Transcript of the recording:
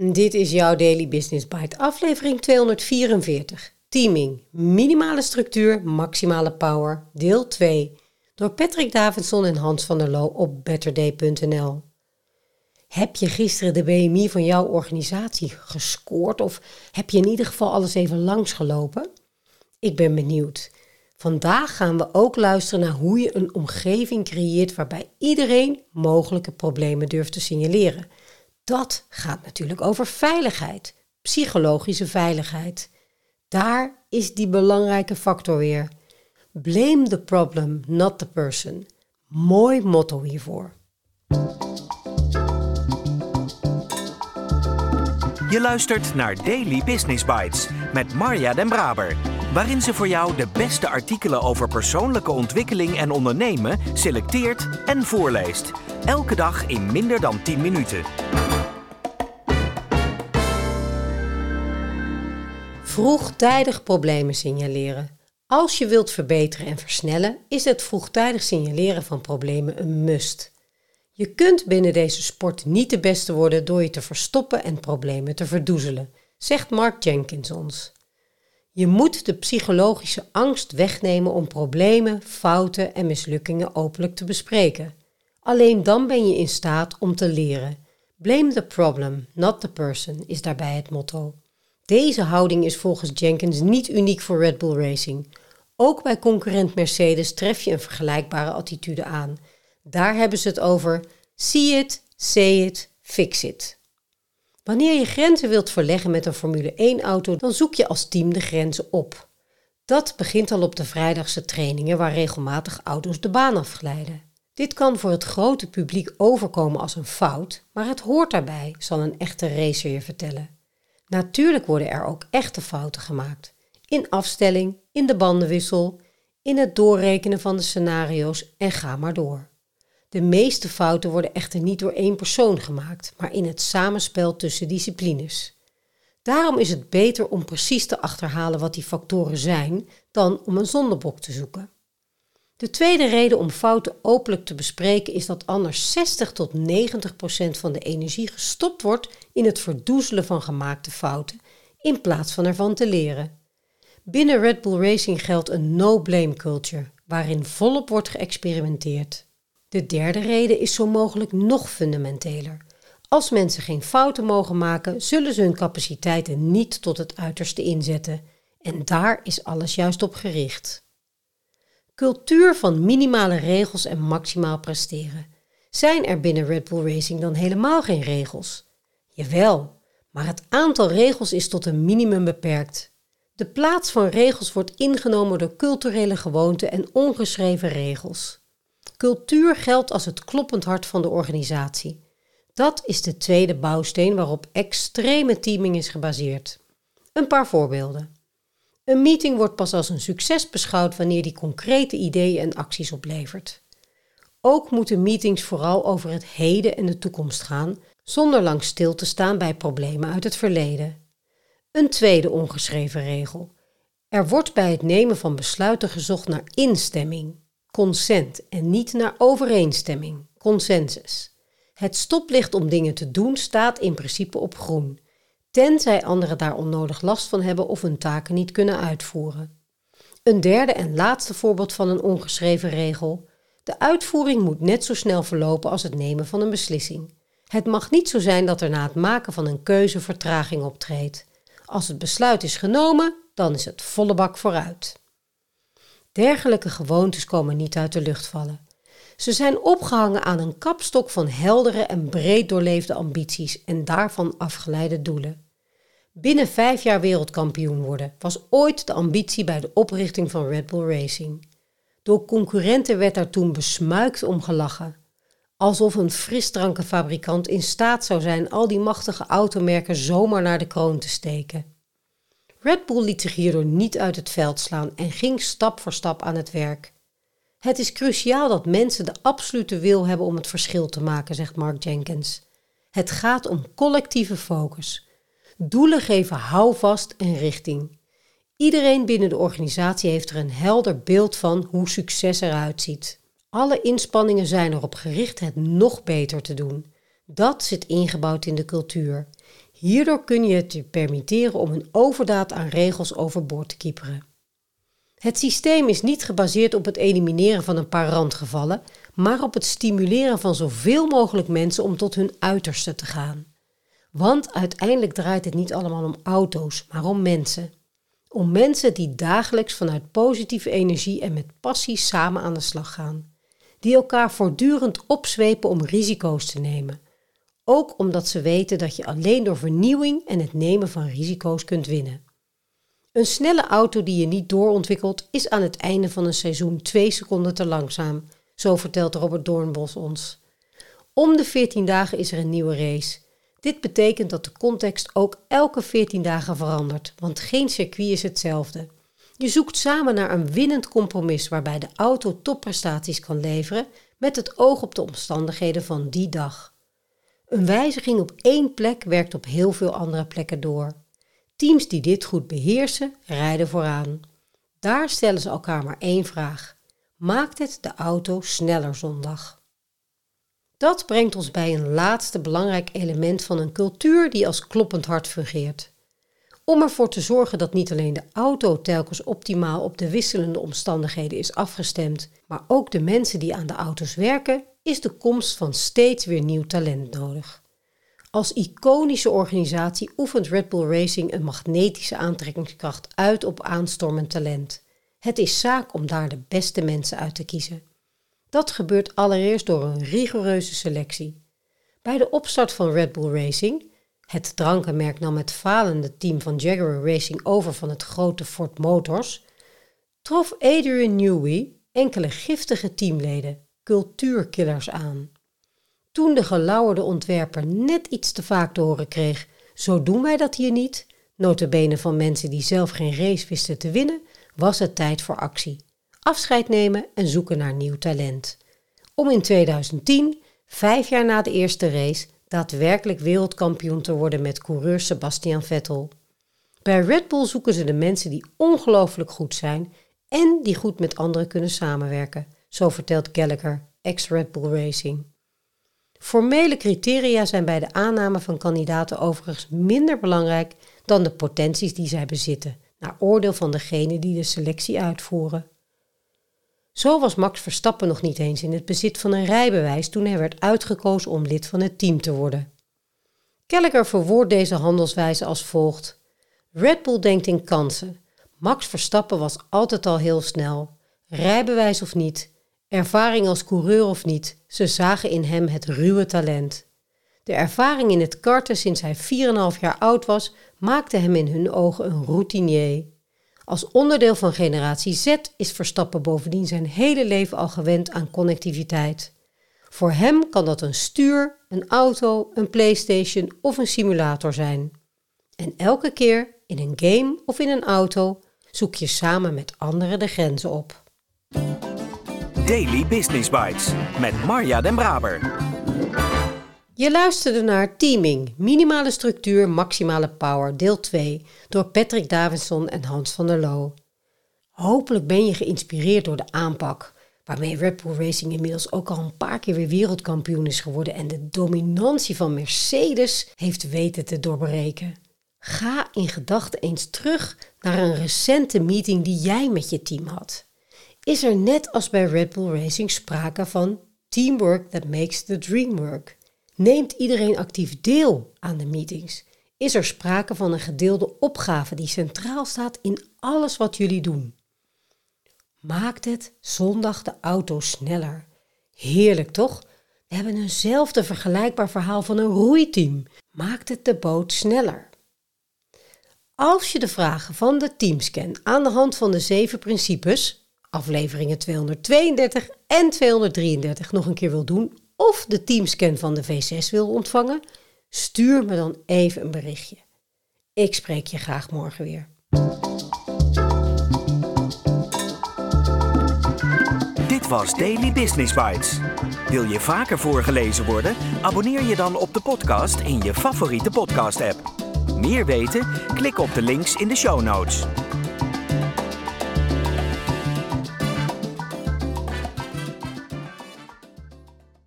Dit is jouw Daily Business Bite, aflevering 244. Teaming, minimale structuur, maximale power, deel 2. Door Patrick Davidson en Hans van der Loo op betterday.nl. Heb je gisteren de BMI van jouw organisatie gescoord of heb je in ieder geval alles even langsgelopen? Ik ben benieuwd. Vandaag gaan we ook luisteren naar hoe je een omgeving creëert waarbij iedereen mogelijke problemen durft te signaleren. Dat gaat natuurlijk over veiligheid, psychologische veiligheid. Daar is die belangrijke factor weer. Blame the problem, not the person. Mooi motto hiervoor. Je luistert naar Daily Business Bites met Marja Den Braber waarin ze voor jou de beste artikelen over persoonlijke ontwikkeling en ondernemen selecteert en voorleest. Elke dag in minder dan 10 minuten. Vroegtijdig problemen signaleren. Als je wilt verbeteren en versnellen, is het vroegtijdig signaleren van problemen een must. Je kunt binnen deze sport niet de beste worden door je te verstoppen en problemen te verdoezelen, zegt Mark Jenkins ons. Je moet de psychologische angst wegnemen om problemen, fouten en mislukkingen openlijk te bespreken. Alleen dan ben je in staat om te leren. Blame the problem, not the person, is daarbij het motto. Deze houding is volgens Jenkins niet uniek voor Red Bull Racing. Ook bij concurrent Mercedes tref je een vergelijkbare attitude aan. Daar hebben ze het over see it, say it, fix it. Wanneer je grenzen wilt verleggen met een Formule 1-auto, dan zoek je als team de grenzen op. Dat begint al op de vrijdagse trainingen waar regelmatig auto's de baan afglijden. Dit kan voor het grote publiek overkomen als een fout, maar het hoort daarbij, zal een echte racer je vertellen. Natuurlijk worden er ook echte fouten gemaakt. In afstelling, in de bandenwissel, in het doorrekenen van de scenario's en ga maar door. De meeste fouten worden echter niet door één persoon gemaakt, maar in het samenspel tussen disciplines. Daarom is het beter om precies te achterhalen wat die factoren zijn dan om een zondebok te zoeken. De tweede reden om fouten openlijk te bespreken is dat anders 60 tot 90 procent van de energie gestopt wordt in het verdoezelen van gemaakte fouten, in plaats van ervan te leren. Binnen Red Bull Racing geldt een no-blame culture, waarin volop wordt geëxperimenteerd. De derde reden is zo mogelijk nog fundamenteler. Als mensen geen fouten mogen maken, zullen ze hun capaciteiten niet tot het uiterste inzetten. En daar is alles juist op gericht. Cultuur van minimale regels en maximaal presteren. Zijn er binnen Red Bull Racing dan helemaal geen regels? Jawel, maar het aantal regels is tot een minimum beperkt. De plaats van regels wordt ingenomen door culturele gewoonten en ongeschreven regels. Cultuur geldt als het kloppend hart van de organisatie. Dat is de tweede bouwsteen waarop extreme teaming is gebaseerd. Een paar voorbeelden. Een meeting wordt pas als een succes beschouwd wanneer die concrete ideeën en acties oplevert. Ook moeten meetings vooral over het heden en de toekomst gaan, zonder lang stil te staan bij problemen uit het verleden. Een tweede ongeschreven regel. Er wordt bij het nemen van besluiten gezocht naar instemming consent en niet naar overeenstemming, consensus. Het stoplicht om dingen te doen staat in principe op groen, tenzij anderen daar onnodig last van hebben of hun taken niet kunnen uitvoeren. Een derde en laatste voorbeeld van een ongeschreven regel. De uitvoering moet net zo snel verlopen als het nemen van een beslissing. Het mag niet zo zijn dat er na het maken van een keuze vertraging optreedt. Als het besluit is genomen, dan is het volle bak vooruit. Dergelijke gewoontes komen niet uit de lucht vallen. Ze zijn opgehangen aan een kapstok van heldere en breed doorleefde ambities en daarvan afgeleide doelen. Binnen vijf jaar wereldkampioen worden was ooit de ambitie bij de oprichting van Red Bull Racing. Door concurrenten werd daar toen besmuikt om gelachen. Alsof een frisdrankenfabrikant in staat zou zijn al die machtige automerken zomaar naar de kroon te steken. Red Bull liet zich hierdoor niet uit het veld slaan en ging stap voor stap aan het werk. Het is cruciaal dat mensen de absolute wil hebben om het verschil te maken, zegt Mark Jenkins. Het gaat om collectieve focus. Doelen geven houvast en richting. Iedereen binnen de organisatie heeft er een helder beeld van hoe succes eruit ziet. Alle inspanningen zijn erop gericht het nog beter te doen. Dat zit ingebouwd in de cultuur. Hierdoor kun je het je permitteren om een overdaad aan regels overboord te kieperen. Het systeem is niet gebaseerd op het elimineren van een paar randgevallen, maar op het stimuleren van zoveel mogelijk mensen om tot hun uiterste te gaan. Want uiteindelijk draait het niet allemaal om auto's, maar om mensen. Om mensen die dagelijks vanuit positieve energie en met passie samen aan de slag gaan. Die elkaar voortdurend opzwepen om risico's te nemen. Ook omdat ze weten dat je alleen door vernieuwing en het nemen van risico's kunt winnen. Een snelle auto die je niet doorontwikkelt is aan het einde van een seizoen twee seconden te langzaam, zo vertelt Robert Doornbos ons. Om de 14 dagen is er een nieuwe race. Dit betekent dat de context ook elke 14 dagen verandert, want geen circuit is hetzelfde. Je zoekt samen naar een winnend compromis waarbij de auto topprestaties kan leveren met het oog op de omstandigheden van die dag. Een wijziging op één plek werkt op heel veel andere plekken door. Teams die dit goed beheersen, rijden vooraan. Daar stellen ze elkaar maar één vraag: maakt het de auto sneller zondag? Dat brengt ons bij een laatste belangrijk element van een cultuur die als kloppend hart fungeert. Om ervoor te zorgen dat niet alleen de auto telkens optimaal op de wisselende omstandigheden is afgestemd, maar ook de mensen die aan de auto's werken, is de komst van steeds weer nieuw talent nodig. Als iconische organisatie oefent Red Bull Racing een magnetische aantrekkingskracht uit op aanstormend talent. Het is zaak om daar de beste mensen uit te kiezen. Dat gebeurt allereerst door een rigoureuze selectie. Bij de opstart van Red Bull Racing, het drankenmerk nam het falende team van Jaguar Racing over van het grote Ford Motors, trof Adrian Newey enkele giftige teamleden, cultuurkillers aan. Toen de gelauwerde ontwerper net iets te vaak te horen kreeg, zo doen wij dat hier niet, notabene van mensen die zelf geen race wisten te winnen, was het tijd voor actie. Afscheid nemen en zoeken naar nieuw talent. Om in 2010, vijf jaar na de eerste race, daadwerkelijk wereldkampioen te worden met coureur Sebastian Vettel. Bij Red Bull zoeken ze de mensen die ongelooflijk goed zijn en die goed met anderen kunnen samenwerken, zo vertelt Gallagher, ex-Red Bull Racing. Formele criteria zijn bij de aanname van kandidaten overigens minder belangrijk dan de potenties die zij bezitten, naar oordeel van degene die de selectie uitvoeren. Zo was Max Verstappen nog niet eens in het bezit van een rijbewijs toen hij werd uitgekozen om lid van het team te worden. Kelleker verwoordt deze handelswijze als volgt: Red Bull denkt in kansen. Max Verstappen was altijd al heel snel. Rijbewijs of niet, ervaring als coureur of niet, ze zagen in hem het ruwe talent. De ervaring in het karten sinds hij 4,5 jaar oud was, maakte hem in hun ogen een routinier. Als onderdeel van generatie Z is Verstappen bovendien zijn hele leven al gewend aan connectiviteit. Voor hem kan dat een stuur, een auto, een PlayStation of een simulator zijn. En elke keer in een game of in een auto zoek je samen met anderen de grenzen op. Daily Business Bites met Marja Den Braber. Je luisterde naar Teaming, minimale structuur, maximale power, deel 2, door Patrick Davidson en Hans van der Loo. Hopelijk ben je geïnspireerd door de aanpak, waarmee Red Bull Racing inmiddels ook al een paar keer weer wereldkampioen is geworden en de dominantie van Mercedes heeft weten te doorbreken. Ga in gedachten eens terug naar een recente meeting die jij met je team had. Is er net als bij Red Bull Racing sprake van teamwork that makes the dream work? Neemt iedereen actief deel aan de meetings? Is er sprake van een gedeelde opgave die centraal staat in alles wat jullie doen? Maakt het zondag de auto sneller? Heerlijk toch? We hebben eenzelfde vergelijkbaar verhaal van een roeiteam. Maakt het de boot sneller? Als je de vragen van de teamscan aan de hand van de zeven principes, afleveringen 232 en 233, nog een keer wil doen, of de teamscan van de V6 wil ontvangen, stuur me dan even een berichtje. Ik spreek je graag morgen weer. Dit was Daily Business Bites. Wil je vaker voorgelezen worden? Abonneer je dan op de podcast in je favoriete podcast-app. Meer weten? Klik op de links in de show notes.